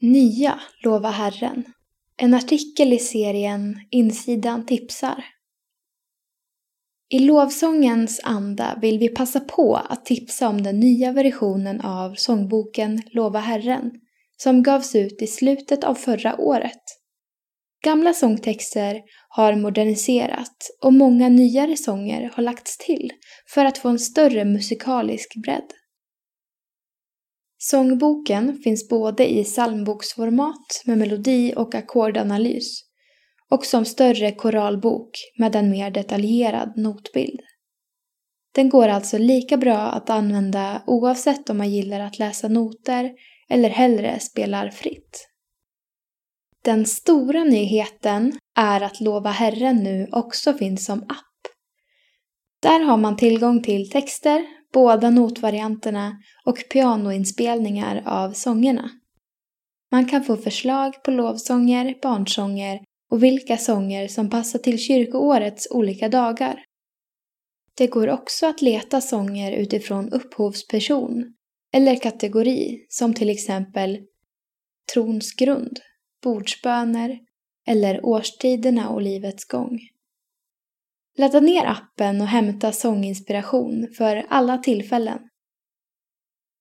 Nya Lova Herren. En artikel i serien Insidan tipsar. I lovsångens anda vill vi passa på att tipsa om den nya versionen av sångboken Lova Herren som gavs ut i slutet av förra året. Gamla sångtexter har moderniserats och många nyare sånger har lagts till för att få en större musikalisk bredd. Sångboken finns både i psalmboksformat med melodi och ackordanalys och som större koralbok med en mer detaljerad notbild. Den går alltså lika bra att använda oavsett om man gillar att läsa noter eller hellre spelar fritt. Den stora nyheten är att Lova Herren nu också finns som app. Där har man tillgång till texter, båda notvarianterna och pianoinspelningar av sångerna. Man kan få förslag på lovsånger, barnsånger och vilka sånger som passar till kyrkoårets olika dagar. Det går också att leta sånger utifrån upphovsperson eller kategori som till exempel trons grund, bordsböner eller årstiderna och livets gång. Ladda ner appen och hämta sånginspiration för alla tillfällen.